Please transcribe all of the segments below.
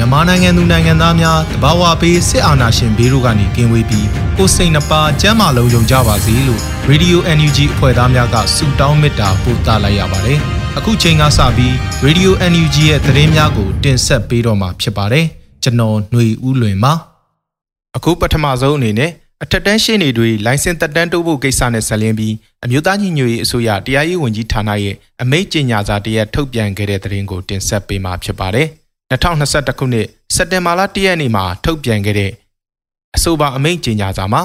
မြန်မာနိုင်ငံသူနိုင်ငံသားများတဘာဝပေးစစ်အာဏာရှင်ဘေးတို့ကနေကင်းဝေးပြီးကိုစိတ်နှပါကျမ်းမာလုံးယုံကြပါစေလို့ Radio NUG အဖွဲ့သားများကဆုတောင်းမေတ္တာပို့သလိုက်ရပါတယ်။အခုချိန်ကစပြီး Radio NUG ရဲ့သတင်းများကိုတင်ဆက်ပေးတော့မှာဖြစ်ပါတယ်။ကျွန်တော်ຫນွေဦးလွင်ပါ။အခုပထမဆုံးအနေနဲ့အထက်တန်းရှင်းနေတွေလိုင်စင်တက်တန်းတိုးဖို့ကိစ္စနဲ့ဆက်လင်းပြီးအမျိုးသားညီညွတ်ရေးအစိုးရတရားရေးဝန်ကြီးဌာနရဲ့အမိန့်ကြေညာစာတရက်ထုတ်ပြန်ခဲ့တဲ့သတင်းကိုတင်ဆက်ပေးမှာဖြစ်ပါတယ်။ 2021ခုနှစ်စက်တင်ဘာလ1ရက်နေ့မှာထုတ်ပြန်ခဲ့တဲ့အဆိုပါအမိန့်ကြေညာစာမှာ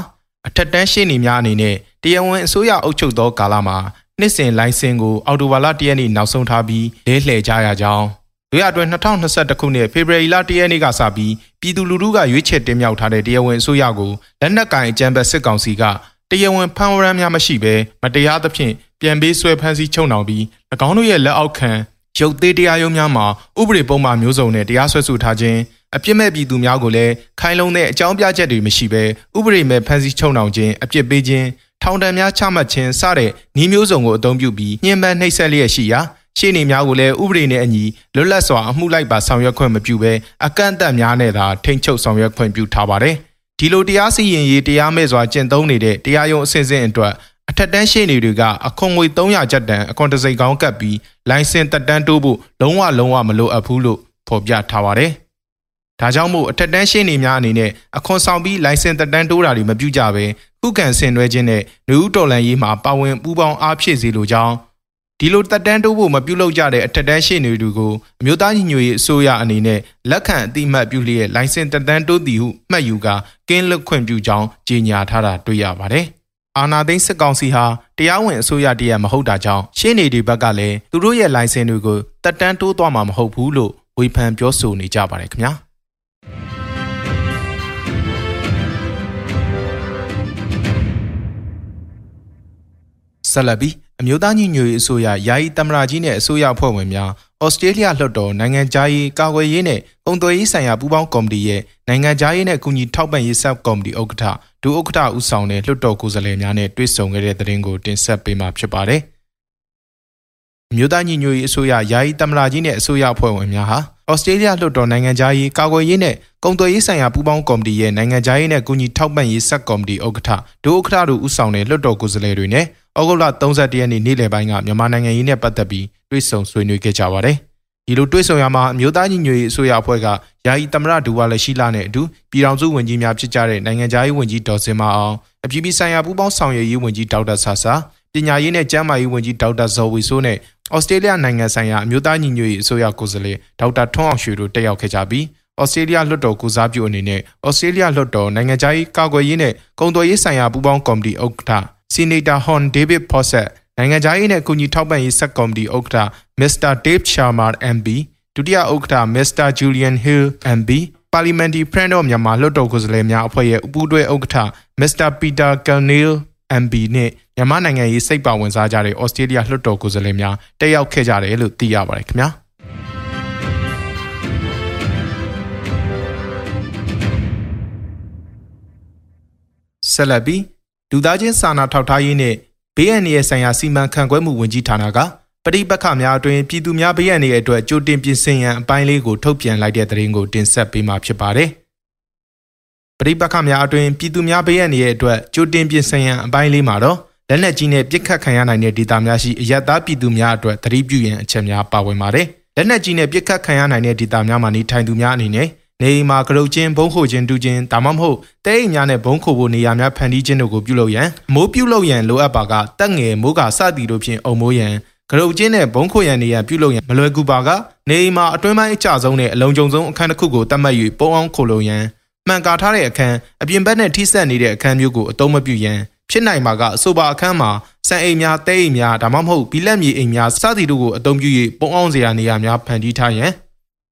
အထက်တန်းရှင်းနေများအနေနဲ့တရားဝင်အစိုးရအုပ်ချုပ်သောကာလမှာနှစ်စဉ်လိုင်စင်ကိုအော်တိုဘာလ1ရက်နေ့နောက်ဆုံးထားပြီးလဲလှယ်ကြရကြောင်းတို့ရအတွင်း2021ခုနှစ်ဖေဖော်ဝါရီလ1ရက်နေ့ကစပြီးပြည်သူလူထုကရွေးချယ်တင်မြှောက်ထားတဲ့တရားဝင်အစိုးရကိုလက်နက်ကင်အကြမ်းဖက်စစ်ကောင်စီကတရားဝင်ဖမ်းဝရမ်းများမရှိဘဲမတရားသဖြင့်ပြန်ပေးဆွဲဖမ်းဆီးချုပ်နှောင်ပြီး၎င်းတို့ရဲ့လက်အောက်ခံ ရုပ်သေးတရားရုံးများမှာဥပဒေပုံမှန်မျိုးစုံနဲ့တရားစွဲဆိုထားခြင်းအပြစ်မဲ့ပြည်သူများကိုလည်းခိုင်လုံတဲ့အကြောင်းပြချက်တွေမရှိဘဲဥပဒေမဲ့ဖမ်းဆီးချုပ်နှောင်ခြင်းအပြစ်ပေးခြင်းထောင်ဒဏ်များချမှတ်ခြင်းစတဲ့နှီးမျိုးစုံကိုအသုံးပြုပြီးညှဉ်းပန်းနှိပ်စက်လျက်ရှိရာရှေ့နေများကိုလည်းဥပဒေနဲ့အညီလွတ်လပ်စွာအမှုလိုက်ပါဆောင်ရွက်ခွင့်မပြုဘဲအကန့်အသတ်များနဲ့သာထိန်းချုပ်ဆောင်ရွက်ခွင့်ပြုထားပါတယ်။ဒီလိုတရားစီရင်ရေးတရားမဲ့စွာကျင့်သုံးနေတဲ့တရားရုံးအဆင့်ဆင့်အတွက်အထက်တန်းရှေ့နေတွေကအခွန်ငွေ300ကျပ်တန်အခွန်တစိကောင်းကပ်ပြီး လိုင်စင်တက်တန်းတိုးဖို့လုံးဝလုံးဝမလိုအပ်ဘူးလို့ဖော်ပြထားပါတယ်။ဒါကြောင့်မို့အထက်တန်းရှေ့နေများအနေနဲ့အခွန်ဆောင်ပြီးလိုင်စင်တက်တန်းတိုးတာတွေမပြုကြဘဲခုခံဆင်နွှဲခြင်းနဲ့လူဦးတော်လန်ရေးမှာပါဝင်ပူးပေါင်းအားဖြည့်စေလိုကြောင်းဒီလိုတက်တန်းတိုးဖို့မပြုလုပ်ကြတဲ့အထက်တန်းရှေ့နေတွေကိုအမျိုးသားညီညွတ်ရေးအစိုးရအနေနဲ့လက်ခံအတိမတ်ပြုလျက်လိုင်စင်တက်တန်းတိုးသည်ဟုမှတ်ယူကာကင်းလွတ်ခွင့်ပြုကြောင်းကြေညာထားတာတွေ့ရပါတယ်။ အာနာသိန်းစစ်ကောင်စီဟာတရားဝင်အစိုးရတရက်မဟုတ်တာကြောင့်ရှင်းနေဒီဘက်ကလည်းသူတို့ရဲ့လိုင်စင်တွေကိုတက်တန်းတိုးသွားမှာမဟုတ်ဘူးလို့ဝေဖန်ပြောဆိုနေကြပါတယ်ခင်ဗျာဆက်လက်ပြီးအမျိုးသားညီညွတ်ရေးအစိုးရယာယီသမ္မတကြီးနဲ့အစိုးရအဖွဲ့ဝင်များ ဩစတြေးလျလွှတ်တော်နိုင်ငံခြားရေးကာကွယ်ရေးနဲ့ကုန်သွယ်ရေးဆိုင်ရာပူးပေါင်းကော်မတီရဲ့နိုင်ငံခြားရေးနဲ့အကူအညီထောက်ပံ့ရေးဆပ်ကော်မတီဥက္ကဋ္ဌဒုဥက္ကဋ္ဌဦးဆောင်တဲ့လွှတ်တော်ကိုယ်စားလှယ်များနဲ့တွေ့ဆုံခဲ့တဲ့သတင်းကိုတင်ဆက်ပေးမှာဖြစ်ပါတယ်။အမျိုးသားညီညွတ်ရေးအစိုးရယာယီသမ္မတကြီးနဲ့အစိုးရအဖွဲ့ဝင်များဟာဩစတြေးလျလွှတ်တော်နိုင်ငံခြားရေးကာကွယ်ရေးနဲ့ကုန်သွယ်ရေးဆိုင်ရာပူးပေါင်းကော်မတီရဲ့နိုင်ငံခြားရေးနဲ့အကူအညီထောက်ပံ့ရေးဆပ်ကော်မတီဥက္ကဋ္ဌဒုဥက္ကဋ္ဌတို့ဦးဆောင်တဲ့လွှတ်တော်ကိုယ်စားလှယ်တွေနဲ့ ဩဂုတ်လ31ရက်နေ့နေ့လယ်ပိုင်းကမြန်မာနိုင်ငံရေးနဲ့ပတ်သက်ပြီးတွေ့ဆုံဆွေးနွေးခဲ့ကြပါတယ်။ဒီလိုတွေ့ဆုံရမှာအမျိုးသားညီညွတ်ရေးအစိုးရအဖွဲ့ကယာယီသမရဒူဝါလက်ရှိလာနဲ့အတူပြည်ထောင်စုဝန်ကြီးများဖြစ်ကြတဲ့နိုင်ငံခြားရေးဝန်ကြီးဒေါ်စင်မအောင်အပြည်ပြည်ဆိုင်ရာပူးပေါင်းဆောင်ရွက်ရေးဝန်ကြီးဒေါက်တာဆာဆာပညာရေးနဲ့ကျန်းမာရေးဝန်ကြီးဒေါက်တာဇော်ဝီဆိုးနဲ့ဩစတြေးလျနိုင်ငံဆိုင်ရာအမျိုးသားညီညွတ်ရေးအစိုးရကိုယ်စားလှယ်ဒေါက်တာထွန်းအောင်ရွှေတို့တက်ရောက်ခဲ့ကြပြီးဩစတြေးလျလွှတ်တော်ကိုစားပြုအနေနဲ့ဩစတြေးလျလွှတ်တော်နိုင်ငံခြားရေးကာကွယ်ရေးနဲ့ကုန်သွယ်ရေးဆိုင်ရာပူးပေါင်းကော်မတီဥက္ကဋ္ဌ ဆီနီတာဟွန်ဒေးဗစ်ဖော့ဆက်နိုင်ငံခြားရေးနဲ့အကူအညီထောက်ပံ့ရေးဆက်ကော်မတီဥက္ကဋ္ဌမစ္စတာဒေးဗ်ရှာမာ MB ဒုတိယဥက္ကဋ္ဌ Mr. Julian Hill MB Parliamentary Friend of Myanmar လွှတ်တော်ကိုယ်စားလှယ်များအဖွဲ့ရဲ့ဥပူတွဲဥက္ကဋ္ဌ Mr. Peter Kalnil MB နဲ့မြန်မာနိုင်ငံရေးစိတ်ပါဝင်စားကြတဲ့ Australia လွှတ်တော်ကိုယ်စားလှယ်များတက်ရောက်ခဲ့ကြတယ်လို့သိရပါတယ်ခင်ဗျာဆက်လက်ပြီး လူသားချင်းစာနာထောက်ထားရေးနဲ့ဘေးအန္တရာယ်ဆိုင်ရာစီမံခန့်ခွဲမှုဝန်ကြီးဌာနကပဋိပက္ခများအတွင်ပြည်သူများဘေးရန်တွေအတွက်ကြိုတင်ပြင်ဆင်ရန်အပိုင်းလေးကိုထုတ်ပြန်လိုက်တဲ့သတင်းကိုတင်ဆက်ပေးမှာဖြစ်ပါတယ်ပရိပက္ခများအတွင်ပြည်သူများဘေးရန်ရဲ့အတွက်ကြိုတင်ပြင်ဆင်ရန်အပိုင်းလေးမှာတော့လက်နက်ကြီးနဲ့ပစ်ခတ်ခံရနိုင်တဲ့ဒေသများရှိအရတားပြည်သူများအတွက်သတိပြုရန်အချက်များပါဝင်ပါတယ်။လက်နက်ကြီးနဲ့ပစ်ခတ်ခံရနိုင်တဲ့ဒေသများမှာနေထိုင်သူများအနေနဲ့ နေအိမ်မှာကရုတ်ချင်းဘုံခိုခြင်းတူခြင်းဒါမှမဟုတ်တဲအိမ်များနဲ့ဘုံခိုဖို့နေရာများဖန်တီးခြင်းတို့ကိုပြုလုပ်ရန်မိုးပြုလုပ်ရန်လိုအပ်ပါကတက်ငယ်မိုးကစသည်တို့ဖြင့်အုံမိုးရန်ကရုတ်ချင်းနဲ့ဘုံခိုရန်နေရန်ပြုလုပ်ရန်မလွယ်ကူပါကနေအိမ်မှာအတွင်းပိုင်းအကျဆုံးနဲ့အလုံးကြုံဆုံးအခန်းတစ်ခုကိုတတ်မှတ်၍ပုံအောင်ခိုလုံရန်မှန်ကာထားတဲ့အခန်းအပြင်ဘက်နဲ့ထိစပ်နေတဲ့အခန်းမျိုးကိုအသုံးမပြုရန်ဖြစ်နိုင်မှာကအဆိုပါအခန်းမှာစံအိမ်များတဲအိမ်များဒါမှမဟုတ်ဘီလက်မြေအိမ်များစသည်တို့ကိုအသုံးပြု၍ပုံအောင်စရာနေရာများဖန်တီးထားရန်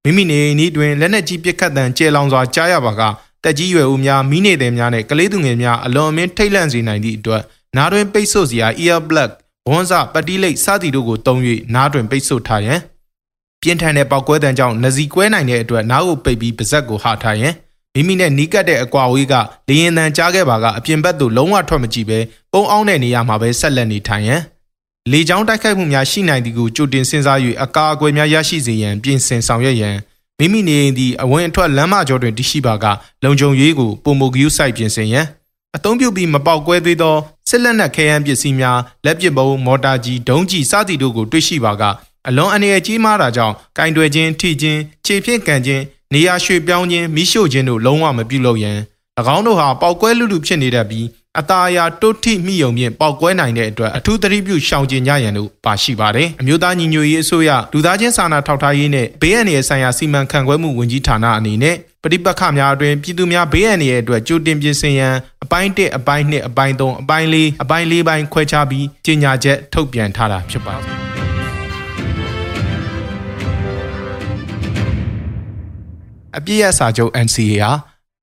မိမိနေအိမ်ဤတွင်လက်နက်ကြီးပစ်ခတ်တံကျဲလောင်စွာကြားရပါကတက်ကြီးရွယ်ဦးများမိနေတဲ့များနဲ့ကလေးသူငယ်များအလွန်အမင်းထိတ်လန့်စေနိုင်သည့်အတွက်နားတွင်ပိတ်ဆို့စရာ ear plug ဘွန်းစပတိလိတ်စသည်တို့ကိုတုံး၍နားတွင်ပိတ်ဆို့ထားရန်ပြင်းထန်တဲ့ပေါက်ကွဲတံကြောင့်နစီကွဲနိုင်တဲ့အတွက်နားကိုပိတ်ပြီးပါဇက်ကိုဟာထားရန်မိမိနဲ့နီးကပ်တဲ့အကွာဝေးကလေရင်တန်ကြားခဲ့ပါကအပြင်ဘက်သို့လုံးဝထွက်မကြည့်ပဲပုံအောင်တဲ့နေရာမှာပဲဆက်လက်နေထိုင်ရန် လေကြောင်းတိုက်ခိုက်မှုများရှိနိုင်သည်ကိုကြိုတင်စဉ်းစား၍အကာအကွယ်များရရှိစေရန်ပြင်ဆင်ဆောင်ရွက်ရန်မိမိနေအိမ်သည်အဝင်အထွက်လမ်းမကျောတွင်တရှိပါကလုံခြုံရေးကိုပုံမဂယူးဆိုင်ပြင်ဆင်ရန်အသုံးပြုပြီးမပေါက်ကွဲသေးသောစစ်လက်နက်ခဲယမ်းပစ္စည်းများလက်ပစ်ဗုံးမော်တာကြီးဒုံးကြီးစသည်တို့ကိုတွေ့ရှိပါကအလွန်အနေအကြီးမားတာကြောင့်ကင်တွယ်ခြင်းထိခြင်းခြေဖြင့်ကန်ခြင်းနေရာရွှေ့ပြောင်းခြင်းမိရှို့ခြင်းတို့လုံးဝမပြုလုပ်ရန်၎င်းတို့ဟာပေါက်ကွဲလူလူဖြစ်နေတတ်ပြီး အตาအယာတုတ်ထိမိယုံဖြင့်ပေါက်ကွဲနိုင်တဲ့အတွက်အထူးသတိပြုရှောင်ကျဉ်ကြရန်တို့ပါရှိပါတယ်။အမျိုးသားညီညွတ်ရေးအစိုးရလူသားချင်းစာနာထောက်ထားရေးနဲ့ဘေးအန္တရာယ်ဆိုင်ရာစီမံခန့်ခွဲမှုဝန်ကြီးဌာနအနေနဲ့ပဋိပက္ခများအတွင်ပြည်သူများဘေးအန္တရာယ်အတွက်ကြိုတင်ပြင်ဆင်ရန်အပိုင်း1အပိုင်း2အပိုင်း3အပိုင်း4အပိုင်း4ပိုင်းခွဲခြားပြီးကြေညာချက်ထုတ်ပြန်ထားတာဖြစ်ပါတယ်။အပြည့်ရစာချုပ် NCA ဟာ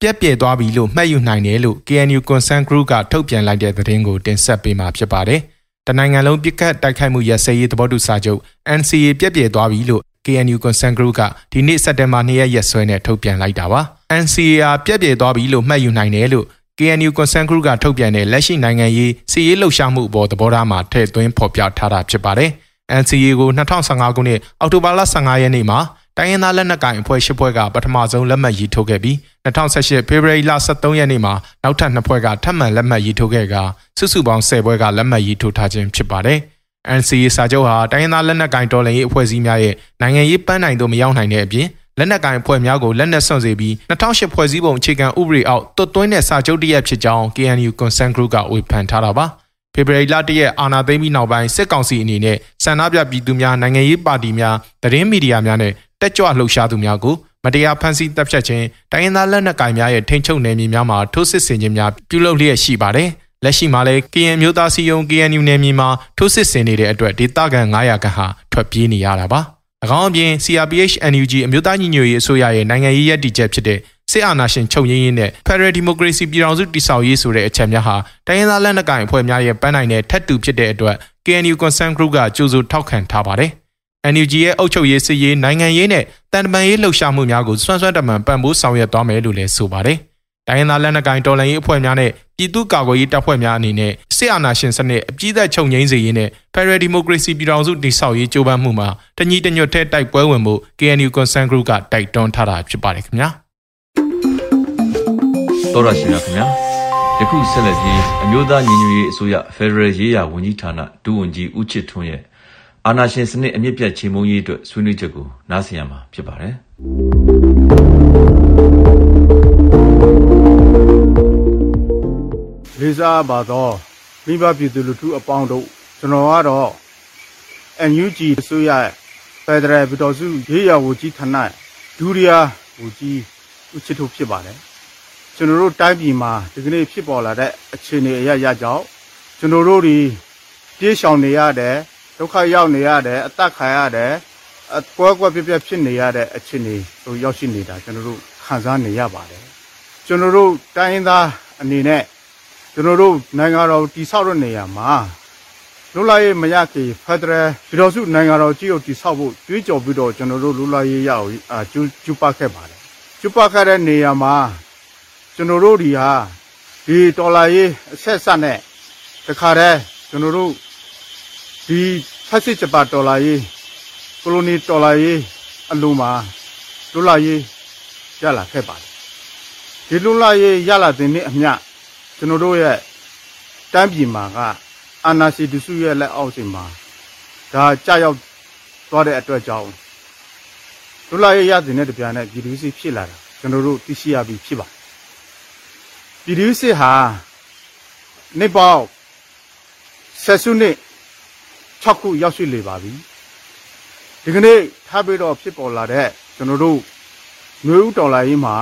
ပြက်ပြဲသွားပြီလို့မှတ်ယူနိုင်တယ်လို့ KNU Concern Group ကထုတ်ပြန်လိုက်တဲ့သတင်းကိုတင်ဆက်ပေးမှာဖြစ်ပါတယ်။တနိုင်ငံလုံးပြစ်ခတ်တိုက်ခိုက်မှုရစရေးသဘောတူစာချုပ် NCA ပြက်ပြဲသွားပြီလို့ KNU Concern Group ကဒီနေ့စက်တင်ဘာ2ရက်ရက်စွဲနဲ့ထုတ်ပြန်လိုက်တာပါ။ NCA ပြက်ပြဲသွားပြီလို့မှတ်ယူနိုင်တယ်လို့ KNU Concern Group ကထုတ်ပြန်တဲ့လက်ရှိနိုင်ငံရေးစီရေးလှုပ်ရှားမှုအပေါ်သဘောထားမှာထည့်သွင်းဖော်ပြထားတာဖြစ်ပါတယ်။ NCA ကို2015ခုနှစ်အောက်တိုဘာလ15ရက်နေ့မှာတိုင်းရင်းသားလက်နက်ကိုင်အဖွဲ့၈ဖွဲ့ကပထမဆုံးလက်မှတ်ရေးထိုးခဲ့ပြီး 2018ဖေဖော်ဝါရီလ23ရက်နေ့မှာနောက်ထပ်2ဖွဲ့ကထပ်မံလက်မှတ်ရေးထိုးခဲ့ကစုစုပေါင်း10ဖွဲ့ကလက်မှတ်ရေးထိုးထားခြင်းဖြစ်ပါတယ်။ NCA စာချုပ်ဟာတိုင်းရင်းသားလက်နက်ကိုင်တော်လှန်ရေးအဖွဲ့အစည်းများရဲ့နိုင်ငံရေးပန်းနိုင်သို့မရောက်နိုင်တဲ့အပြင်လက်နက်ကိုင်အဖွဲ့များကိုလက်နက်ဆွန့်စေပြီး2008ဖွဲ့စည်းပုံအခြေခံဥပဒေအောက်တွတ်သွင်းတဲ့စာချုပ်တရက်ဖြစ်ကြောင်း KNU Consent Group ကဝေဖန်ထားတာပါ။ဖေဖော်ဝါရီလတရက်အာဏာသိမ်းပြီးနောက်ပိုင်းစစ်ကောင်စီအနေနဲ့စန္ဒပြပြည်သူများနိုင်ငံရေးပါတီများသတင်းမီဒီယာများနဲ့တက်ကြွလှုပ်ရှားသူများကို မတရားဖမ်းဆီးတပ်ဖြတ်ခြင်းတိုင်းရင်းသားလက်နက်ကိုင်များရဲ့ထိန်းချုပ်နယ်မြေများမှာထိုးစစ်ဆင်ခြင်းများပြုလုပ်လျက်ရှိပါတယ်။လက်ရှိမှာလည်း KN မျိုးသားစီယုံ KNU နယ်မြေမှာထိုးစစ်ဆင်နေတဲ့အတွက်ဒေသခံ900ခန့်ဟာထွက်ပြေးနေရတာပါ။၎င်းအပြင် CRPH NUG အမျိုးသားညီညွတ်ရေးအစိုးရရဲ့နိုင်ငံရေးရည်တည်ချက်ဖြစ်တဲ့စစ်အာဏာရှင်ချုပ်ငြိမ်းရေးနဲ့ Federal Democracy ပြည်ထောင်စုတည်ဆောက်ရေးဆိုတဲ့အချက်များဟာတိုင်းရင်းသားလက်နက်ကိုင်အဖွဲ့များရဲ့ပန်းနိုင်တဲ့ထက်တူဖြစ်တဲ့အတွက် KNU Concern Group ကကြိုးစိုးထောက်ခံထားပါတယ်။ NUG ရဲ့အုပ်ချုပ်ရေးစစ်ရေးနိုင်ငံရေးနဲ့တန်တမာရေးလှုပ်ရှားမှုများကိုစွမ်းစွမ်းတမန်ပံ့ပိုးဆောင်ရွက်သွားမယ်လို့လည်းဆိုပါတယ်။တိုင်းရင်းသားလက်နက်ကိုင်တော်လှန်ရေးအဖွဲ့များနဲ့ပြည်သူ့ကာကွယ်ရေးတပ်ဖွဲ့များအနေနဲ့စစ်အာဏာရှင်စနစ်အပြည့်အစုံချုပ်ငြိမ်းစေရေးနဲ့ Federal Democracy ပြည်ထောင်စုတည်ဆောက်ရေးကြိုးပမ်းမှုမှာတညီတညွတ်ထဲတိုက်ပွဲဝင်မှု KNU Concern Group ကတိုက်တွန်းထားတာဖြစ်ပါတယ်ခင်ဗျာ။တော်ရရှိမြခင်ဗျာ။ယခုဆက်လက်ပြီးအမျိုးသားညီညွတ်ရေးအစိုးရ Federal ရေးရာဝန်ကြီးဌာနဒုဝန်ကြီးဦးချစ်ထွန်းရဲ့ အာဏာရှင်စနစ်အမြင့်ပြတ်ချေမှုန်းရေးအတွက်ဆွေးနွေးချက်ကိုနားဆင်ရမှာဖြစ်ပါတယ်။လေးစားပါတော့မိဘပြည်သူလူထုအပေါင်းတို့ကျွန်တော်ကတော့ NUG အစိုးရဖက်ဒရယ်ပြည်တော်စုရေးရဝကြီးဌာနဒူရီယာဝကြီးဦးချစ်ထုတ်ဖြစ်ပါတယ်။ကျွန်တော်တို့တိုင်းပြည်မှာဒီကနေ့ဖြစ်ပေါ်လာတဲ့အခြေအနေအရရကြောင့်ကျွန်တော်တို့ဒီပြေးရှောင်နေရတဲ့ ဒုက္ခရောက်နေရတယ်အသက်ခံရတယ်အကွဲကွဲပြပြဖြစ်နေရတဲ့အခြေအနေကိုရောက်ရှိနေတာကျွန်တော်တို့ခံစားနေရပါတယ်ကျွန်တော်တို့တိုင်းရင်းသားအနေနဲ့ကျွန်တော်တို့နိုင်ငံတော်တည်ဆောက်တဲ့နေရာမှာလူလာရေးမရခင်ဖက်ဒရယ်ပြည်တော်စုနိုင်ငံတော်ကြီးကိုတည်ဆောက်ဖို့ကြွေးကြော်ပြီးတော့ကျွန်တော်တို့လူလာရေးရအောင်အာကျူကျူပခဲ့ပါတယ်ကျူပခဲ့တဲ့နေရာမှာကျွန်တော်တို့ဒီဟာဒီဒေါ်လာရေးအဆက်ဆက်နဲ့တခါတည်းကျွန်တော်တို့ ဒီဖက်စစ်ဂျပန်ဒေါ်လာရေးကိုလိုနီဒေါ်လာရေးအလုံးမှာဒေါ်လာရေးရလာခဲ့ပါတယ်ဒဒီလွတ်လပ်ရေးရလာတဲ့နေ့အမျှကျွန်တော်တို့ရဲ့တန်းပြည်မှာကအာနာစီဒုစုရဲ့လက်အောက်စီမှာဒါကြာရောက်သွားတဲ့အတွက်ကြောင့်လွတ်လပ်ရေးရတဲ့နေ့တပြားနဲ့ပြည်သူစစ်ဖြစ်လာတာကျွန်တော်တို့သိရှိရပြီးဖြစ်ပါပြည်သူစစ်ဟာနေပေါင်းဆက်စုနှစ် 6ခုရောက်ရှိလေပါပြီဒီကနေ့ထားပြီးတော့ဖြစ်ပေါ်လာတဲ့ကျွန်တော်တို့မျိုးဦးတော်လာရေးမှာ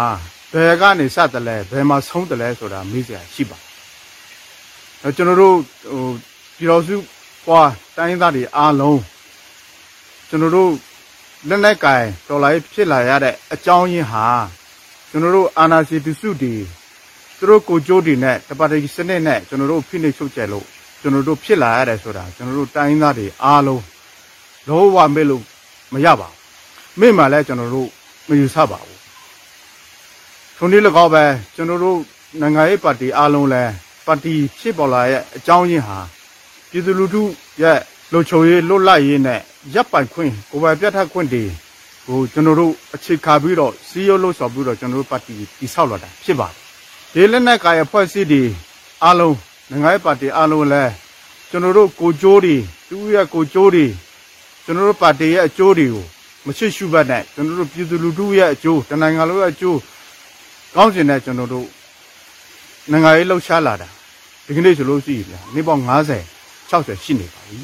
ဘယ်ကနေစတယ်လဲဘယ်မှာဆုံးတယ်လဲဆိုတာမေးစရာရှိပါအဲကျွန်တော်တို့ဟိုပြည်တော်စုပွားတိုင်းရင်းသားတွေအားလုံးကျွန်တော်တို့လက်နဲ့ကင်တော်လာရေးဖြစ်လာရတဲ့အကြောင်းရင်းဟာကျွန်တော်တို့အာနာစီတုစုတွေသူတို့ကိုကြိုးတွေနဲ့တပါတီစနစ်နဲ့ကျွန်တော်တို့ဖိနှိပ်ချုပ်ကျဲလို့ ကျွန်တော်တို့ဖြစ်လာရတယ်ဆိုတာကျွန်တော်တို့တိုင်းရင်းသားတွေအားလုံးလုံးဝမေ့လို့မရပါဘူးမေ့မှလည်းကျွန်တော်တို့မယူဆပါဘူးထုံးဒီ၎င်းပဲကျွန်တော်တို့နိုင်ငံရေးပါတီအားလုံးလည်းပါတီဖြစ်ပေါ်လာရဲ့အကြောင်းရင်းဟာပြည်သူလူထုရဲ့လူချုံရေးလွတ်လပ်ရေးနဲ့ရပ်ပိုင်ခွင့်ကိုယ်ပိုင်ပြဋ္ဌာန်းခွင့်တွေဟိုကျွန်တော်တို့အခြေခံပြီးတော့စီးရုံးလို့ဆိုပြီးတော့ကျွန်တော်တို့ပါတီတည်ဆောက်လာတာဖြစ်ပါတယ်ဒီလက်နက်ကာယဖွဲ့စည်းတွေအားလုံး နိုင်ငံရေးပါတီအားလုံးလည်းကျွန်တော်တို့ကိုကြိုးတွေသူရဲ့ကိုကြိုးတွေကျွန်တော်တို့ပါတီရဲ့အကျိုးတွေကိုမရှိရှုဘတ်နဲ့ကျွန်တော်တို့ပြည်သူလူထုရဲ့အကျိုးတနိုင်ငံလုံးရဲ့အကျိုးကောင်းစင်တဲ့ကျွန်တော်တို့နိုင်ငံရေးလှုပ်ရှားလာတာဒီကနေ့ဆိုလို့ရှိရင်နေပေါင်း90 60ရှိနေပါပြီ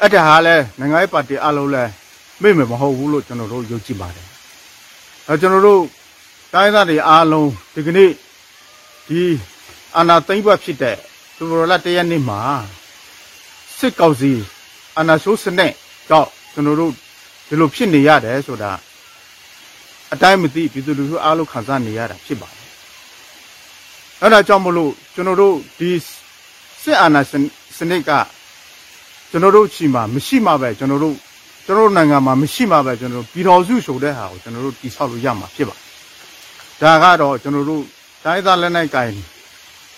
အဲ့ဒါဟာလဲနိုင်ငံရေးပါတီအလုံးလဲမိမယ်မဟုတ်ဘူးလို့ကျွန်တော်တို့ယုံကြည်ပါတယ်အဲကျွန်တော်တို့တိုင်းသားတွေအားလုံးဒီကနေ့ဒီ အာနာသိမ့်ဘတ်ဖြစ်တဲ့သူတော်လာတရက်နေ့မှာစစ်ကောက်စီအာနာဆိုးစနစ်ကြောင့်ကျွန်တော်တို့ဒီလိုဖြစ်နေရတယ်ဆိုတာအတိုင်းမသိပြည်သူလူထုအားလုံးခံစားနေရတာဖြစ်ပါတယ်အဲ့ဒါကြောင့်မလို့ကျွန်တော်တို့ဒီစစ်အာဏာစနစ်ကကျွန်တော်တို့ချီမှာမရှိမှပဲကျွန်တော်တို့ကျွန်တော်တို့နိုင်ငံမှာမရှိမှပဲကျွန်တော်တို့ပြည်တော်စုဆိုတဲ့ဟာကိုကျွန်တော်တို့တည်ဆောက်လို့ရမှာဖြစ်ပါဒါကတော့ကျွန်တော်တို့တိုင်းသားလက်နက်ကင်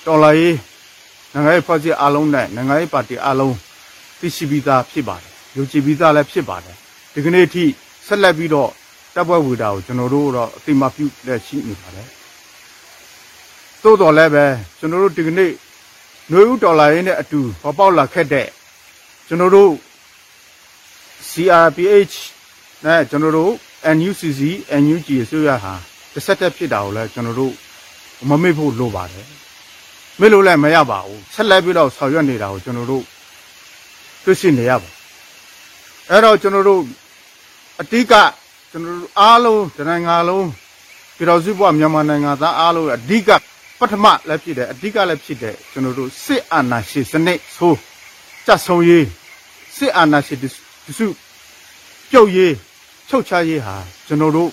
တော်လာရေးနိုင်ငံရေးဖွဲ့စည်းအားလုံးနဲ့နိုင်ငံရေးပါတီအားလုံးသိရှိပြီးသားဖြစ်ပါတယ်ယုံကြည်ပြီးသားလည်းဖြစ်ပါတယ်ဒီကနေ့အထိဆက်လက်ပြီးတော့တပ်ဖွဲ့ဝေတာကိုကျွန်တော်တို့တော့အတိမပြုလက်ရှိနေပါတယ်သို့တော်လည်းပဲကျွန်တော်တို့ဒီကနေ့ຫນွေဦးဒေါ်လာရင်းနဲ့အတူပေါ်ပေါက်လာခဲ့တဲ့ကျွန်တော်တို့ CRPH နဲ့ကျွန်တော်တို့ NUCC NUG ဆိုရဟာတစ်ဆက်တက်ဖြစ်တာကိုလည်းကျွန်တော်တို့မမေ့ဖို့လိုပါတယ် မေ့လို့လည်းမရပါဘူးဆက်လက်ပြီးတော့ဆောင်ရွက်နေတာကိုကျွန်တော်တို့တွေ့ရှိနေရပါအဲ့တော့ကျွန်တော်တို့အတိကကျွန်တော်တို့အားလုံးတနိုင်ငံလုံးပြည်တော်စုဘဝမြန်မာနိုင်ငံသားအားလုံးအဓိကပထမလည်းဖြစ်တယ်အဓိကလည်းဖြစ်တယ်ကျွန်တော်တို့စစ်အာဏာရှင်စနစ်ဆိုကြဆုံရေးစစ်အာဏာရှင်တစုပြုတ်ရေးချုပ်ချရေးဟာကျွန်တော်တို့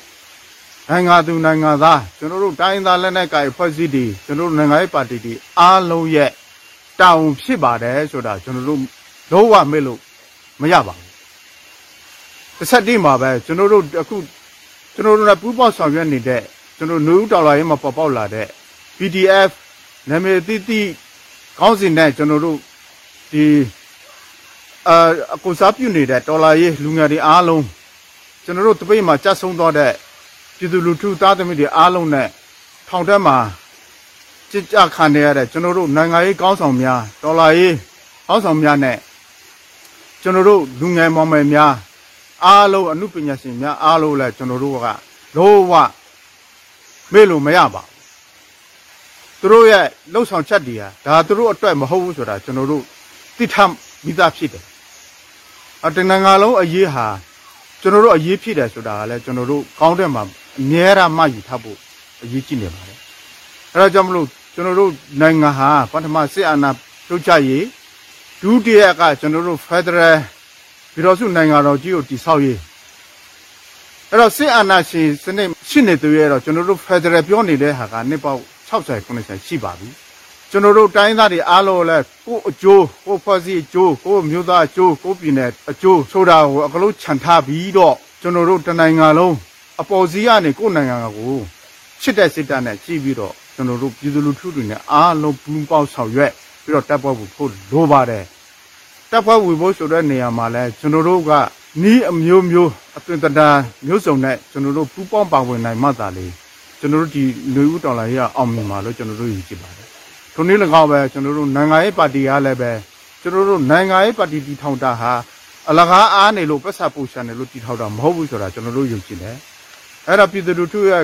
နိုင်ငံသူနိုင်ငံသားကျွန်တော်တို့တိုင်းသားလက်နက်ကိုင်ဖွဲ့စည်းတွေကျွန်တော်တို့နိုင်ငံရေးပါတီတွေအားလုံးရဲ့တာဝန်ဖြစ်ပါတယ်ဆိုတာကျွန်တော်တို့လုံးဝမေ့လို့မရပါဘူးတစ်ဆက်တည်းမှာပဲကျွန်တော်တို့အခုကျွန်တော်တို့ကပူးပေါင်းဆောင်ရွက်နေတဲ့ကျွန်တော်နူးဒေါ်လာရေးမှာပေါ်ပေါက်လာတဲ့ PDF နာမည်တိတိခေါင်းစဉ်နဲ့ကျွန်တော်တို့ဒီအာအကူစားပြုနေတဲ့ဒေါ်လာရေးလူငယ်တွေအားလုံးကျွန်တော်တို့တပိတ်မှာကြတ်ဆုံးတော့တဲ့ ပြည်သူလူထုသားသမီးတွေအားလုံးနဲ့ထောင်တက်မှာကြကြခံနေရတဲ့ကျွန်တော်တို့နိုင်ငံရေးကောင်းဆောင်များဒေါ်လာရေးကောင်းဆောင်များနဲ့ကျွန်တော်တို့လူငယ်မောင်မယ်များအားလုံးအမှုပညာရှင်များအားလုံးလည်းကျွန်တော်တို့ကလုံးဝမေ့လို့မရပါဘူးသူတို့ရဲ့လှုပ်ဆောင်ချက်တွေဟာဒါသူတို့အတွက်မဟုတ်ဘူးဆိုတာကျွန်တော်တို့သိထားမိသားဖြစ်တယ်အတနိုင်ငံလုံးအရေးဟာကျွန်တော်တို့အရေးဖြစ်တယ်ဆိုတာကလည်းကျွန်တော်တို့ကောင်းတဲ့မှာ အမြဲတမ်းမှယူထားဖို့အရေးကြီးနေပါတယ်အဲဒါကြောင့်မလို့ကျွန်တော်တို့နိုင်ငံဟာပထမစစ်အာဏာပြုတ်ချရေးဒုတိယကကျွန်တော်တို့ Federal ပြည်တော်စုနိုင်ငံတော်ကြီးကိုတည်ဆောက်ရေးအဲ့တော့စစ်အာဏာရှင်စနစ်ရှိနေသူရဲ့တော့ကျွန်တော်တို့ Federal ပြောနေတဲ့ဟာကနှစ်ပေါက်60 90ရှိပါပြီကျွန်တော်တို့တိုင်းသားတွေအားလုံးလည်းကိုယ်အကျိုးကိုယ်ဖွဲ့စည်းအကျိုးကိုယ်မျိုးသားအကျိုးကိုယ်ပြည်နယ်အကျိုးဆိုတာကိုအကလို့ခြံထားပြီးတော့ကျွန်တော်တို့တနိုင်ငံလုံး အပေါ်စီးကနေကိုယ်နိုင်ငံကိုချစ်တဲ့စိတ်ဓာတ်နဲ့ကြည့်ပြီးတော့ကျွန်တော်တို့ပြည်သူလူထုတွေနဲ့အားလုံးပူးပေါင်းဆောင်ရွက်ပြီးတော့တပ်ဖွဲ့ဖို့ဖို့လိုပါတယ်တပ်ဖွဲ့ဝင်ဖို့ဆိုတဲ့နေရာမှာလဲကျွန်တော်တို့ကနီးအမျိုးမျိုးအသွင်တရာမျိုးစုံနဲ့ကျွန်တော်တို့ပူးပေါင်းပါဝင်နိုင်မှသာလေကျွန်တော်တို့ဒီလူဦးတော်လာရေးအောင်မြင်ပါလို့ကျွန်တော်တို့ယူကြည်ပါတယ်ထိုနည်း၎င်းပဲကျွန်တော်တို့နိုင်ငံရေးပါတီကလည်းပဲကျွန်တော်တို့နိုင်ငံရေးပါတီတည်ထောင်တာဟာအလကားအားနေလို့ပတ်သက်ပူရှာနေလို့တည်ထောင်တာမဟုတ်ဘူးဆိုတာကျွန်တော်တို့ယုံကြည်တယ် အဲ့ဒါပြည်သူလူထုရဲ့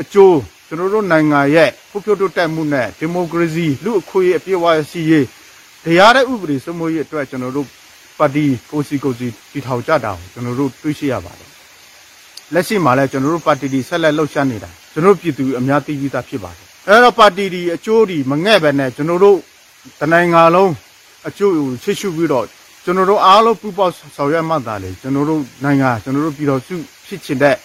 အကျိုးကျွန်တော်တို့နိုင်ငံရဲ့ဖွံ့ဖြိုးတိုးတက်မှုနဲ့ဒီမိုကရေစီလူအခွင့်အရေးအပြည့်အဝရှိရေးတရားတဲ့ဥပဒေစိုးမိုးရေးအတွက်ကျွန်တော်တို့ပါတီကိုစီကိုစီတည်ထောင်ကြတာကိုကျွန်တော်တို့တွေ့ရှိရပါတယ်လက်ရှိမှာလည်းကျွန်တော်တို့ပါတီဒီဆက်လက်လှုပ်ရှားနေတာကျွန်တော်တို့ပြည်သူအများသိပြီးသားဖြစ်ပါတယ်အဲ့တော့ပါတီဒီအကျိုးဒီမငဲ့ပဲနဲ့ကျွန်တော်တို့တနိုင်ငံလုံးအကျိုးကိုချစ်ရှုပြီးတော့ကျွန်တော်တို့အားလုံးပူပေါင်းဆောင်ရွက်မှသာလေကျွန်တော်တို့နိုင်ငံကျွန်တော်တို့ပြည်တော်စုဖြစ်ချင်တဲ့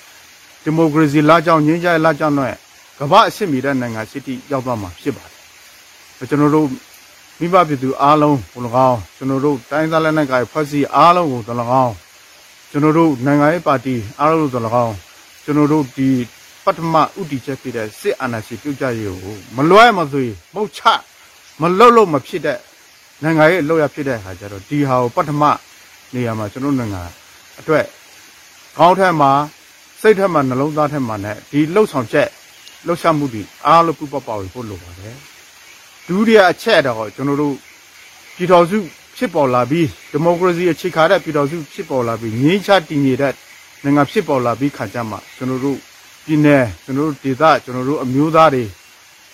ဒီမိုကရေစီလာကြောင်းငြင်းကြလာကြောင်းနဲ့ကမ္ဘာအဆင့်မီတဲ့နိုင်ငံရှိတိရောက်သွားမှာဖြစ်ပါတယ်ကျွန်တော်တို့မိဘပြည်သူအားလုံးကို၎င်းကျွန်တော်တို့တိုင်းသားလက်နက်ကိုင်ဖွဲ့စည်းအားလုံးကို၎င်းကျွန်တော်တို့နိုင်ငံရေးပါတီအားလုံးကို၎င်းကျွန်တော်တို့ဒီပထမဥတီချက်ဖြစ်တဲ့စစ်အာဏာရှင်ပြုတ်ကြရေးကိုမလွဲမသွေမဟုတ်ချမလွတ်လို့မဖြစ်တဲ့နိုင်ငံရေးအလုပ်ရဖြစ်တဲ့အခါကျတော့ဒီဟာကိုပထမနေရာမှာကျွန်တော်နိုင်ငံအတွက်ခေါင်းထက်မှာ စိတ်ထက်မှာနှလုံးသားထက်မှာ ਨੇ ဒီလှုပ်ဆောင်ချက်လှုပ်ရှားမှုတွေအားလုံးပူပပေါဖို့လိုပါတယ်ဒုတိယအချက်တော့ကျွန်တော်တို့ပြည်တော်စုဖြစ်ပေါ်လာပြီးဒီမိုကရေစီအခြေခံတဲ့ပြည်တော်စုဖြစ်ပေါ်လာပြီးငြိမ်းချတည်ငြိမ်တဲ့နိုင်ငံဖြစ်ပေါ်လာပြီးခါကြမှာကျွန်တော်တို့ပြည်နယ်ကျွန်တော်တို့ဒေသကျွန်တော်တို့အမျိုးသားတွေ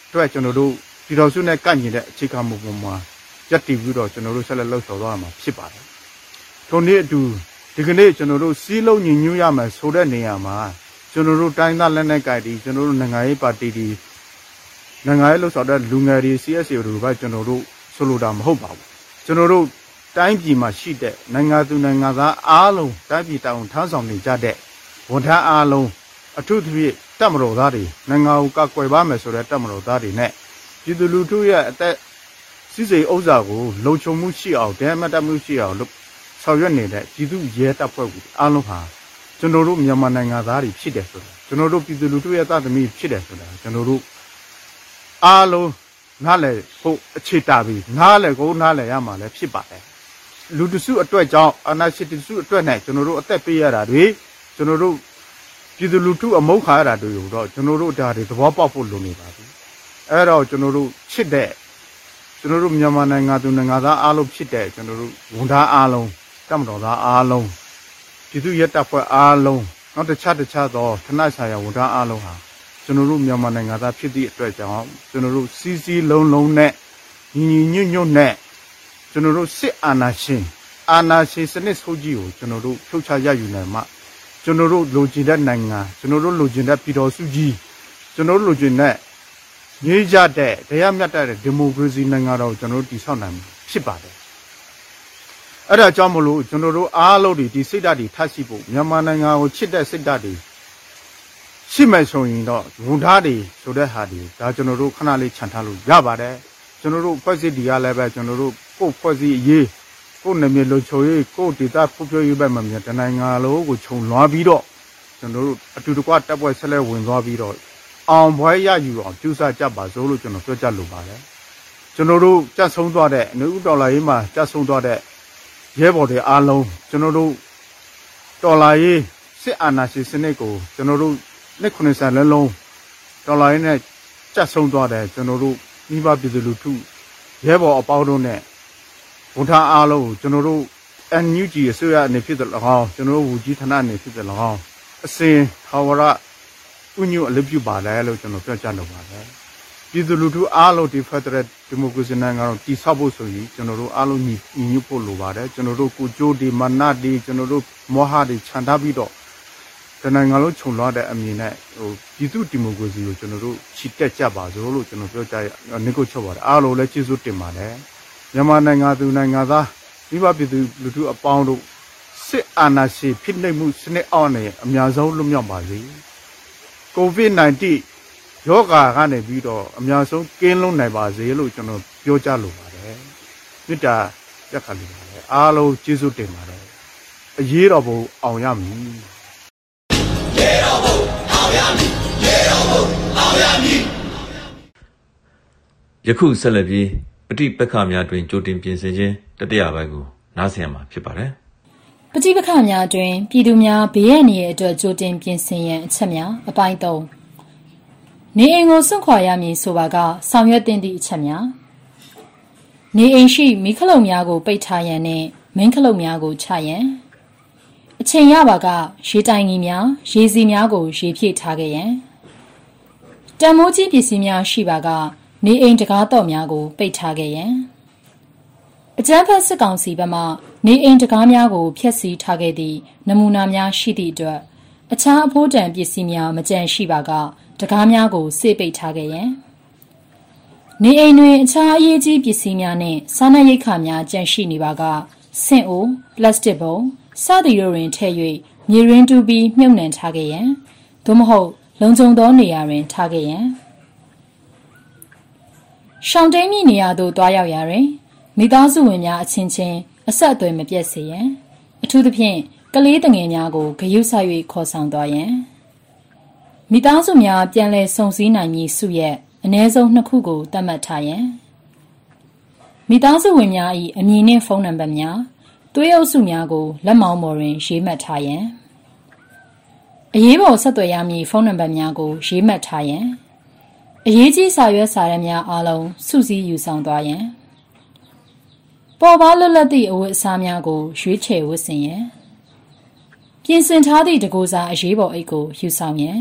အတွက်ကျွန်တော်တို့ပြည်တော်စုနဲ့ကန့်ညီတဲ့အခြေခံမှုပုံမှာရက်တည်ပြီးတော့ကျွန်တော်တို့ဆက်လက်လှုပ်ဆောင်သွားမှာဖြစ်ပါတယ်။ထို့နေ့အတူ ဒီကနေ့ကျွန်တော်တို့စီးလုံးညီညွတ်ရမယ်ဆိုတဲ့နေရာမှာကျွန်တော်တို့တိုင်းသားလက်နက်ကိုင်တွေကျွန်တော်တို့နိုင်ငံရေးပါတီတွေနိုင်ငံရေးလှုပ်ဆောင်တဲ့လူငယ်တွေ CSA တို့ကကျွန်တော်တို့ဆိုလိုတာမဟုတ်ပါဘူး။ကျွန်တော်တို့တိုင်းပြည်မှာရှိတဲ့နိုင်ငံသူနိုင်ငံသားအားလုံးတိုင်းပြည်တောင်ထမ်းဆောင်နေကြတဲ့ဝန်ထမ်းအားလုံးအထူးသဖြင့်တပ်မတော်သားတွေနိုင်ငံကိုကာကွယ်ပါမယ်ဆိုတဲ့တပ်မတော်သားတွေနဲ့ပြည်သူလူထုရဲ့အသက်စီစိမ်ဥစ္စာကိုလုံခြုံမှုရှိအောင်ဒဲမတ်တမှုရှိအောင်လုပ် ဆောင်ရွက်နေတဲ့ပြည်သူရဲတပ်ဖွဲ့ကိုအားလုံးဟာကျွန်တော်တို့မြန်မာနိုင်ငံသားတွေဖြစ်တယ်ဆိုတာကျွန်တော်တို့ပြည်သူလူထုရဲ့သားသမီးဖြစ်တယ်ဆိုတာကျွန်တော်တို့အားလုံးနားလည်ဖို့အခြေတာပြီးနားလည်ကိုနားလည်ရမှာလည်းဖြစ်ပါတယ်လူတစုအတွက်ကြောင့်အနာရှိတစုအတွက်နဲ့ကျွန်တော်တို့အသက်ပေးရတာတွေကျွန်တော်တို့ပြည်သူလူထုအမုန်းခါရတာတွေကိုတော့ကျွန်တော်တို့ဒါတွေသဘောပေါက်ဖို့လိုနေပါပြီအဲ့တော့ကျွန်တော်တို့ချစ်တဲ့ကျွန်တော်တို့မြန်မာနိုင်ငံသူနိုင်ငံသားအားလုံးဖြစ်တဲ့ကျွန်တော်တို့ဝန်သားအားလုံး တမတော်သားအားလုံးပြည်သူရဲတပ်ဖွဲ့အားလုံးနောက်တခြားတခြားသောဌာနဆိုင်ရာဝန်သားအားလုံးဟာကျွန်တော်တို့မြန်မာနိုင်ငံသားဖြစ်သည့်အတွက်ကြောင့်ကျွန်တော်တို့စီးစီးလုံးလုံးနဲ့ညီညီညွတ်ညွတ်နဲ့ကျွန်တော်တို့စစ်အာဏာရှင်အာဏာရှင်စနစ်ဆိုးကြီးကိုကျွန်တော်တို့ဖြုတ်ချရယူနိုင်မှကျွန်တော်တို့လိုချင်တဲ့နိုင်ငံကျွန်တော်တို့လိုချင်တဲ့ပြည်တော်စုကြီးကျွန်တော်တို့လိုချင်တဲ့ငြိမ်းချတဲ့တရားမျှတတဲ့ဒီမိုကရေစီနိုင်ငံတော်ကျွန်တော်တို့တည်ဆောက်နိုင်မှာဖြစ်ပါတယ် အဲ့ဒါကြောင့်မလို့ကျွန်တော်တို့အားလုံးဒီဒီစိတ်ဓာတ်တွေထပ်ရှိဖို့မြန်မာနိုင်ငံကိုချစ်တဲ့စိတ်ဓာတ်တွေရှိမယ်ဆိုရင်တော့ဝန်သားတွေဆိုတဲ့ဟာတွေဒါကျွန်တော်တို့ခဏလေးခြံထားလို့ရပါတယ်ကျွန်တော်တို့ဖွဲ့စည်းဒီကလည်းပဲကျွန်တော်တို့ကိုယ်ဖွဲ့စည်းရေးကိုယ်နာမည်လုံခြုံရေးကိုယ်ဒေတာဖွံ့ဖြိုးရေးဘက်မှာမြန်တနိုင်ငံလုံးကိုခြုံလွှားပြီးတော့ကျွန်တော်တို့အတူတကွတက်ပွဲဆက်လက်ဝင်သွားပြီးတော့အောင်ပွဲရယူအောင်ကျူးစာကြပါစို့လို့ကျွန်တော်ပြောကြလိုပါတယ်ကျွန်တော်တို့ကြက်ဆုံးသွားတဲ့အနုဒေါ်လာရေးမှာကြက်ဆုံးသွားတဲ့ ရဲဘော်တွေအားလုံးကျွန်တော်တို့ဒေါ်လာရေးစစ်အာဏာရှင်စနစ်ကိုကျွန်တော်တို့နှစ်90လုံးလုံးဒေါ်လာရေးနဲ့ကြက်ဆုံးသွားတယ်ကျွန်တော်တို့မိဘပြည်သူလူထုရဲဘော်အပေါင်းတို့နဲ့ဝန်ထမ်းအားလုံးကိုကျွန်တော်တို့ NUG အစိုးရအနေဖြစ်တဲ့၎င်းကျွန်တော်တို့ဝူကြီးဌာနအနေဖြစ်တဲ့၎င်းအစဉ်ထာဝရဥညွအလုပ်ပြုပါတယ်လို့ကျွန်တော်ပြောကြားလိုပါတယ် ပြည်သူလူထုအားလုံးဒီ Federal Democracy နိုင်ငံတော်တည်ဆောက်ဖို့ဆိုရင်ကျွန်တော်တို့အားလုံးညီညွတ်ဖို့လိုပါတယ်ကျွန်တော်တို့ကိုကြိုးဒီမနတ်ဒီကျွန်တော်တို့မောဟဒီခြံထားပြီးတော့တနိုင်ငံလုံးခြုံလွှားတဲ့အမြင်နဲ့ဟိုပြည်သူဒီမိုကရေစီကိုကျွန်တော်တို့ချစ်တက်ကြပါစို့လို့ကျွန်တော်ပြောကြရနေကိုချုပ်ပါတယ်အားလုံးလည်းကျေးဇူးတင်ပါတယ်မြန်မာနိုင်ငံသူနိုင်ငံသားမိဘပြည်သူလူထုအပေါင်းတို့စစ်အာဏာရှင်ဖြစ်နေမှုစနစ်အောက်နဲ့အများဆုံးလွတ်မြောက်ပါစေကိုဗစ် -19 ယောဂါကနေပြီးတော့အများဆုံးကင်းလွတ်နိုင်ပါစေလို့ကျွန်တော်ပြောကြလိုပါတယ်မေတ္တာရက်ခါလိုပါတယ်အားလုံးကျေးဇူးတင်ပါတယ်အရေးတော်ဘုံအောင်ရမည်ရေတော်ဘုံအောင်ရမည်ရေတော်ဘုံအောင်ရမည်ယခုဆက်လက်ပြီးပဋိပက္ခများတွင်ကြိုတင်ပြင်ဆင်ခြင်းတတိယပိုင်းကိုနားဆင်ရမှာဖြစ်ပါတယ်ပဋိပက္ခများတွင်ပြည်သူများဘေးရန်ရဲ့အတွက်ကြိုတင်ပြင်ဆင်ရန်အချက်များအပိုင်း၃ နေအိမ်ကိုစွန့်ခွာရမည်ဆိုပါကဆောင်ရွက်တင်သည့်အချက်များနေအိမ်ရှိမိခလုံများကိုပိတ်ထားရန်နှင့်မင်းခလုံများကိုချရန်အချိန်ရပါကရေတိုင်ကြီးများရေစီများကိုရေဖြည့်ထားခဲ့ရန်တံမိုးကြီးပစ္စည်းများရှိပါကနေအိမ်တကားတော့များကိုပိတ်ထားခဲ့ရန်အကြမ်းဖက်စစ်ကောင်စီဘက်မှနေအိမ်တကားများကိုဖျက်ဆီးထားခဲ့သည့်နမူနာများရှိသည့်အတွက်အခြားအဖိုးတန်ပစ္စည်းများမကြန့်ရှိပါက တကားများကိုစေပိတ်ထားခဲ့ရန်နေအိမ်တွင်အခြားအရေးကြီးပစ္စည်းများနှင့်စားနပ်ရိက္ခာများကြန့်ရှိနေပါကဆင့်အိုပလတ်စတစ်ပုံစသည်တို့တွင်ထည့်၍မြေရင်းတူပြီးမြုပ်နှံထားခဲ့ရန်သို့မဟုတ်လုံခြုံသောနေရာတွင်ထားခဲ့ရန်ရှောင်းတိန်မိနေရာသို့တွားရောက်ရာတွင်မိသားစုဝင်များအချင်းချင်းအဆက်အသွယ်မပြတ်စေရန်အထူးသဖြင့်ကလေးတငယ်များကိုဂရုစိုက်၍ခေါ်ဆောင်သွားရန် မိသားစုများပြန်လည်စုံစည်းနိုင်မည်စုရဲ့အ ਨੇ ဆုံးနှစ်ခုကိုသတ်မှတ်ထားရန်မိသားစုဝင်များ၏အမည်နှင့်ဖုန်းနံပါတ်များသွေးအုပ်စုများကိုလက်မောင်းပေါ်တွင် ရေးမှတ်ထားရန်အရေးပေါ်ဆက်သွယ်ရမည့်ဖုန်းနံပါတ်များကိုရေးမှတ်ထားရန်အရေးကြီးစာရွက်စာတမ်းများအားလုံးစုစည်းယူဆောင်သွားရန်ပေါ်ပါလွတ်လပ်သည့်အဝတ်အစားများကိုရွေးချယ်ဝတ်ဆင်ရန်ပြင်ဆင်ထားသည့်တကူစားအရေးပေါ်အိတ်ကိုယူဆောင်ရန်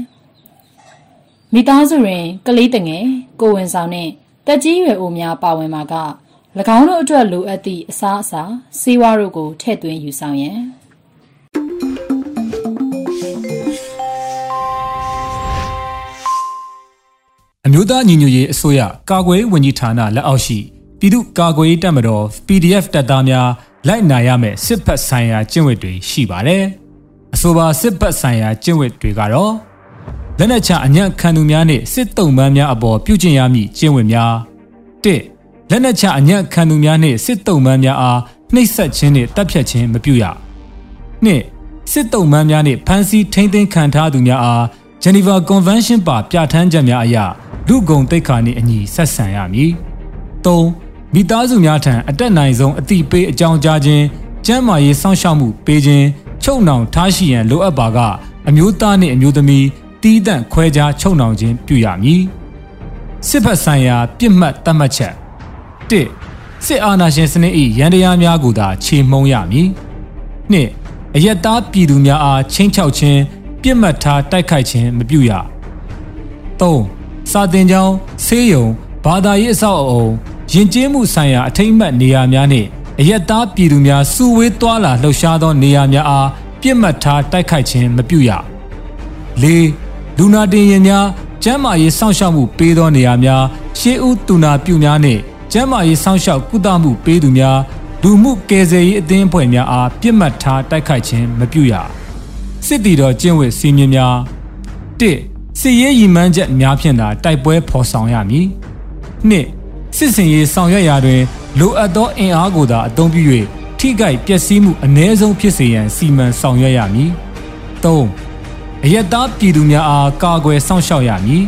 မိသားစုတွင်ကလေးတငယ်ကိုဝင်ဆောင်နှင့်တက်ကြီးရွယ်အိုများပါဝင်မှာက၎င်းတို့အတွက်လိုအပ်သည့်အစားအစာဆေးဝါးတို့ကိုထည့်သွင်းယူဆောင်ရန်အမျိုးသားညီညွတ်ရေးအစိုးရကာကွယ်ဝင်ကြီးဌာနလက်အောက်ရှိပြည်သူ့ကာကွယ်ရေးတပ်မတော် PDF တပ်သားများလိုက်နာရမယ့်စစ်ဖက်ဆိုင်ရာကျင့်ဝတ်တွေရှိပါတယ်။အဆိုပါစစ်ဖက်ဆိုင်ရာကျင့်ဝတ်တွေကတော့ လက်နက်ချအညံ့ခံသူများနှင့်စစ်တုံးပန်းများအပေါ်ပြုကျင့်ရမည့်ကျင့်ဝတ်များ၁လက်နက်ချအညံ့ခံသူများနှင့်စစ်တုံးပန်းများအားနှိပ်စက်ခြင်းနှင့်တပ်ဖြတ်ခြင်းမပြုရ။၂စစ်တုံးပန်းများနှင့်ဖမ်းဆီးထိန်းသိမ်းခံထားသူများအား Geneva Convention ပါပြဋ္ဌာန်းချက်များအရလူဂုံတိတ်ခါနှင့်အညီဆက်ဆံရမည်။၃မိသားစုများထံအတက်နိုင်ဆုံးအတိပေးအကြောင်းကြားခြင်းကျန်းမာရေးစောင့်ရှောက်မှုပေးခြင်းချုပ်နှောင်ထားရှိရန်လိုအပ်ပါကအမျိုးသားနှင့်အမျိုးသမီး တီးတန့်ခွဲခြားချုပ်နှောင်ခြင်းပြုရမည်စစ်ဖက်ဆိုင်ရာပြစ်မှတ်သတ်မှတ်ချက်၁စစ်အာဏာရှင်စနစ်၏ရန်တရားများကိုသာခြေမှုံးရမည်၂အယက်သားပြည်သူများအားချင်းချောက်ခြင်းပြစ်မှတ်ထားတိုက်ခိုက်ခြင်းမပြုရ၃စာတင်ကြောင်းဆေးရုံဘာသာရေးအဆောက်အအုံယဉ်ကျေးမှုဆိုင်ရာအထိမ့်မှတ်နေရာများနှင့်အယက်သားပြည်သူများစုဝေးသွားလာလှုပ်ရှားသောနေရာများအားပြစ်မှတ်ထားတိုက်ခိုက်ခြင်းမပြုရ၄ လူနာတင်ရင်များကျန်းမာရေးစောင့်ရှောက်မှုပေးသောနေရာများရှေးဦးတူနာပြုများနှင့်ကျန်းမာရေးစောင့်ရှောက်ကုသမှုပေးသူများလူမှုကယ်ဆယ်ရေးအသင်းအဖွဲ့များအားပြစ်မှတ်ထားတိုက်ခိုက်ခြင်းမပြုရစစ်တီတော်ကျင့်ဝတ်စီမင်းများ၁စစ်ရေးရည်မှန်းချက်များဖြင့်သာတိုက်ပွဲဖော်ဆောင်ရမည်၂စစ်စင်ရေးဆောင်ရွက်ရာတွင်လိုအပ်သောအင်အားကိုသာအသုံးပြု၍ထိခိုက်ပျက်စီးမှုအ ਨੇ ဆုံးဖြစ်စေရန်စီမံဆောင်ရွက်ရမည်၃ အယက်သားပြည်သူများအားကာကွယ်စောင့်ရှောက်ရမည်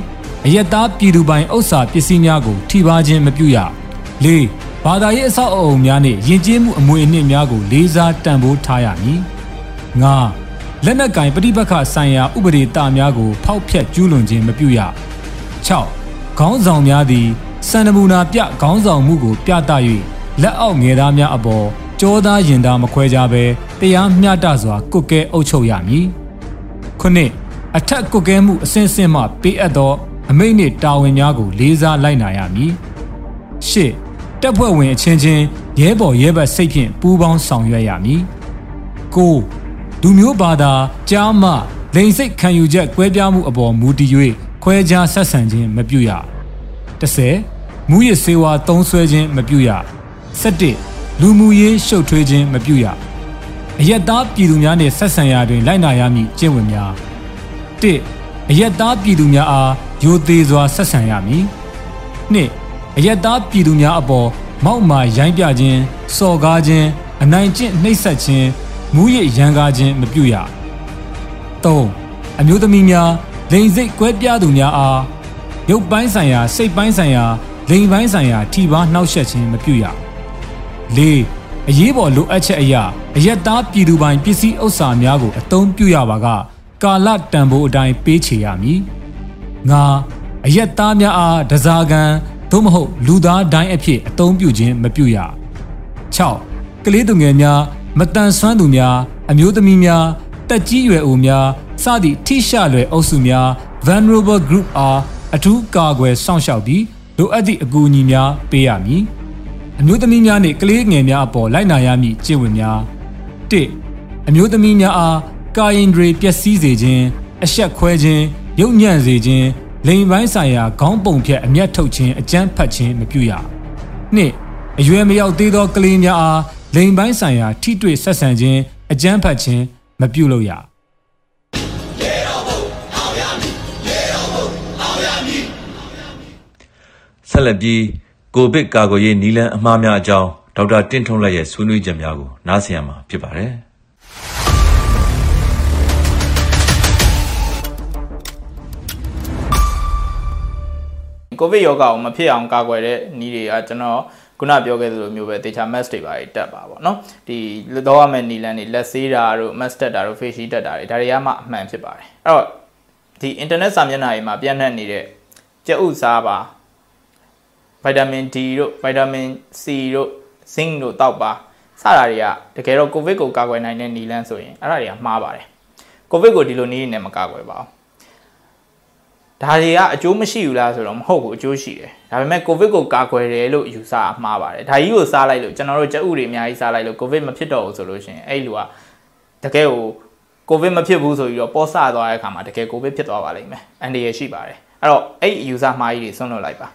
အယက်သားပြည်သူပိုင်ဥစ္စာပစ္စည်းများကိုထိပါခြင်းမပြုရ၄ဘာသာရေးအဆောက်အအုံများနှင့်ယဉ်ကျေးမှုအမွေအနှစ်များကိုလေးစားတန်ဖိုးထားရမည်၅လက်နက်ကင်ပဋိပက္ခဆိုင်ရာဥပဒေတာများကို ဖောက်ဖျက်ကျူးလွန်ခြင်းမပြုရ၆ခေါင်းဆောင်များသည်စံနမူနာပြခေါင်းဆောင်မှုကို ပြသ၍လက်အောက်ငယ်သားများအပေါ်ကြောသားရင်သားမခွဲကြဘဲတရားမျှတစွာကုတ်ကဲအုပ်ချုပ်ရမည် ခုနှစ်အထက်ကုတ်ကဲမှုအစဉ်အဆက်မှပေးအပ်သောအမိန့်နှင့်တာဝန်များကိုလေးစားလိုက်နာရမည်ရှစ်တပ်ဖွဲ့ဝင်အချင်းချင်းရဲဘော်ရဲဘက်စိတ်ဖြင့်ပူးပေါင်းဆောင်ရွက်ရမည်ကိုလူမျိုးဘာသာကြားမှလိန်စိတ်ခံယူချက်ကွဲပြားမှုအပေါ်မူတည်၍ခွဲခြားဆက်ဆံခြင်းမပြုရ30မူရစေဝါသုံးဆွဲခြင်းမပြုရ17လူမှုရေးရှုပ်ထွေးခြင်းမပြုရ အယက်သားပြည်သူများနှင့်ဆက်ဆံရာတွင်လိုက်နာရမည့်ကျင့်ဝတ်များ1အယက်သားပြည်သူများအားယိုသေးစွာဆက်ဆံရမည်2အယက်သားပြည်သူများအပေါ်မောက်မာရိုင်းပြခြင်းစော်ကားခြင်းအနိုင်ကျင့်နှိပ်စက်ခြင်းမူရရန်ကားခြင်းမပြုရ3အမျိုးသမီးများလိန်စိတ်ကွဲပြားသူများအားရုပ်ပိုင်းဆိုင်ရာစိတ်ပိုင်းဆိုင်ရာလိင်ပိုင်းဆိုင်ရာထိပါနှောက်ယှက်ခြင်းမပြုရ၄ အရေးပေါ်လိုအပ်ချက်အရာအယက်သားပြည်သူပိုင်ပစ္စည်းဥစ္စာများကိုအသုံးပြုရပါကကာလတန်ဖိုးအတိုင်းပေးချေရမည်၅အရက်သားများအားဒဇာကန်သို့မဟုတ်လူသားတိုင်းအဖြစ်အသုံးပြုခြင်းမပြုရ6ကလေးသူငယ်များမတန်ဆွမ်းသူများအမျိုးသမီးများတက်ကြီးရွယ်အိုများစသည့်ထိရှလွယ်အုပ်စုများ vulnerable group အားအထူးကာကွယ်စောင့်ရှောက်ပြီးလိုအပ်သည့်အကူအညီများပေးရမည် အမျိုးသမီးများနှင့်ကလေးငယ်များအပေါ်လိုက်နာရမည့်ကျင့်ဝတ်များ၁အမျိုးသမီးများအားကာယင်ဒရီပျက်စီးစေခြင်းအဆက်ခွဲခြင်းရုပ်ညံ့စေခြင်းလိန်ပိုင်းဆိုင်ရာခေါင်းပုံဖြတ်အမျက်ထုတ်ခြင်းအကြမ်းဖက်ခြင်းမပြုရနှစ်အရွယ်မရောက်သေးသောကလေးများအားလိန်ပိုင်းဆိုင်ရာထိတွေ့ဆက်ဆံခြင်းအကြမ်းဖက်ခြင်းမပြုလုပ်ရဆက်လက်ပြီး ကိုဗစ်ကာကွယ်ရေးနည်းလမ်းအမှားများအကြောင်းဒေါက်တာတင့်ထွန်းလက်ရဲ့ဆွေးနွေးချက်များကိုနားဆင်ရမှာဖြစ်ပါတယ်။ကိုဗစ်ရောဂါကိုမဖြစ်အောင်ကာကွယ်တဲ့နည်းတွေကကျွန်တော်ခုနပြောခဲ့သလိုမျိုးပဲတေချာ mask တွေပါတက်ပါပေါ့နော်ဒီတော့ရမယ့်နီလန်တွေလက်ဆေးတာတို့ mask တက်တာတို့ face shield တက်တာတွေဒါတွေကမှအမှန်ဖြစ်ပါတယ်အဲ့တော့ဒီ internet စာမျက်နှာတွေမှာပြန့်နှံ့နေတဲ့ကြက်ဥစားပါ ဗိုက်တာမင် D တို့ဗိုက်တာမင် C တို့ zinc တို့တောက်ပါစတာတွေကတကယ်တော့ကိုဗစ်ကိုကာကွယ်နိုင်တဲ့နီလန်းဆိုရင်အဲ့ဒါတွေကမှားပါတယ်ကိုဗစ်ကိုဒီလိုနည်းနဲ့မကာကွယ်ပါဘူးဒါတွေကအကျိုးမရှိဘူးလားဆိုတော့မဟုတ်ဘူးအကျိုးရှိတယ်ဒါပေမဲ့ကိုဗစ်ကိုကာကွယ်တယ်လို့ယူဆအမှားပါတယ်ဒါကြီးကိုစားလိုက်လို့ကျွန်တော်တို့ကြက်ဥတွေအများကြီးစားလိုက်လို့ကိုဗစ်မဖြစ်တော့ဘူးဆိုလို့ရှိရင်အဲ့လူကတကယ်ကိုကိုဗစ်မဖြစ်ဘူးဆိုပြီးတော့ပေါ်ဆသွားတဲ့အခါမှာတကယ်ကိုဗစ်ဖြစ်သွားပါလိမ့်မယ်အန်ဒီရရှိပါတယ်အဲ့တော့အဲ့ယူဆမှားကြီးတွေဆွန့်လွတ်လိုက်ပါ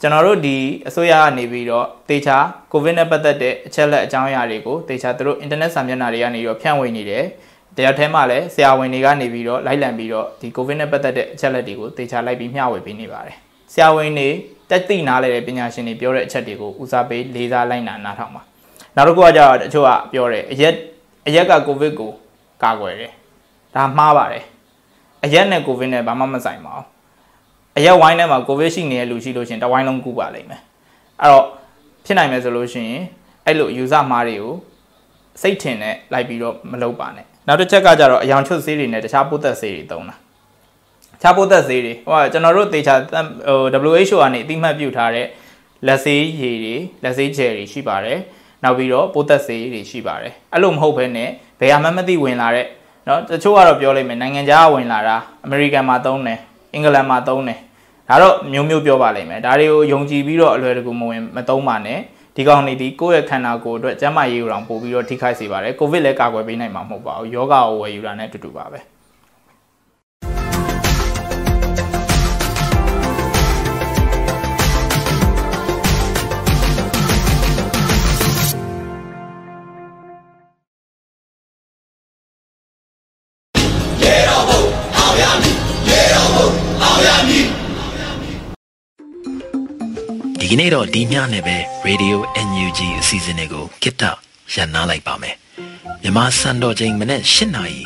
ကျွန်တော်တို့ဒီအစိုးရကနေပြီးတော့တေချာကိုဗစ်နဲ့ပတ်သက်တဲ့အချက်လက်အကြောင်းအရာတွေကိုတေချာသူတို့အင်တာနက်စာမျက်နှာတွေကနေတော့ဖြန့်ဝေနေတယ်တရားထဲမှာလည်းဆရာဝန်တွေကနေပြီးတော့လိုက်လံပြီးတော့ဒီကိုဗစ်နဲ့ပတ်သက်တဲ့အချက်လက်တွေကိုတေချာလိုက်ပြီးမျှဝေပေးနေပါတယ်ဆရာဝန်တွေတက်သိနားလဲတဲ့ပညာရှင်တွေပြောတဲ့အချက်တွေကိုဦးစားပေးလေးစားလိုက်နာနားထောင်ပါနောက်တစ်ခုကကြတော့တချို့ကပြောတယ်အရက်အရက်ကကိုဗစ်ကိုကာကွယ်တယ်ဒါမှားပါတယ်အရက်နဲ့ကိုဗစ်နဲ့ဘာမှမဆိုင်ပါဘူး အရက်ဝိုင်းထဲမှာကိုဗစ်ရှိနေတဲ့လူရှိလို့ရှင်တဝိုင်းလုံးကူပါလိမ့်မယ်အဲ့တော့ဖြစ်နိုင်မယ်ဆိုလို့ရှိရင်အဲ့လိုယူဆမှားတွေကိုစိတ်ထင်နဲ့လိုက်ပြီးတော့မလုပ်ပါနဲ့နောက်တစ်ချက်ကကြတော့အယောင်ချွတ်ဆေးတွေနဲ့တခြားပိုးသက်ဆေးတွေသုံးတာခြားပိုးသက်ဆေးတွေဟိုကကျွန်တော်တို့သေချာဟို WHO ကနေအတိမတ်ပြုထားတဲ့လက်ဆေးရည်တွေလက်ဆေးဂျယ်တွေရှိပါတယ်နောက်ပြီးတော့ပိုးသက်ဆေးတွေရှိပါတယ်အဲ့လိုမဟုတ်ဘဲနဲ့ဘယ်ဟာမှမသိဝင်လာတဲ့เนาะတချို့ကတော့ပြောလိုက်မယ်နိုင်ငံခြားဝင်လာတာအမေရိကန်မှာသုံးတယ်အင်္ဂလန်မှာသုံးတယ် ဒါတော့မျိုးမျိုးပြောပါလိမ့်မယ်ဒါတွေကိုယုံကြည်ပြီးတော့အလွယ်တကူမဝင်မသုံးပါနဲ့ဒီကောင်နေဒီကိုယ့်ရဲ့ခန္ဓာကိုယ်အတွက်ကျန်းမာရေးကိုတောင်ပို့ပြီးတော့ထိခိုက်စေပါတယ်ကိုဗစ်လည်းကာကွယ်ပေးနိုင်မှာမဟုတ်ပါဘူးယောဂကိုဝယ်ယူတာနဲ့အတူတူပါပဲ ဒီကနေ့တော့ဒီညနဲ့ပဲ Radio NUG အစီအစဉ်လေးကိုကိတ္တရန်နာလိုက်ပါမယ်မြမစံတော်ချိန်မနေ့၈နာရီ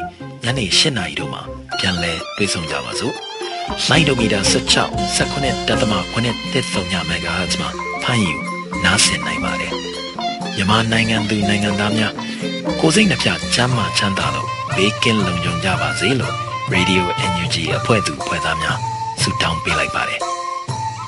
ညနေ၈နာရီတို့မှာပြန်လည်တွေ့ဆုံကြပါစို့လိုင်းဒိုမီတာ16 19တက်သမ9တက်ဆုံညမဂါဟတ်မှာဖမ်းယူနားဆင်နိုင်ပါတယ်မြမနိုင်ငံသူနိုင်ငံသားများကိုစိတ်နှပြချမ်းမာချမ်းသာလို့ဘေးကင်းလုံခြုံကြပါစေလို့ Radio NUG အဖွဲ့သူအဖွဲ့သားများဆုတောင်းပေးလိုက်ပါတယ်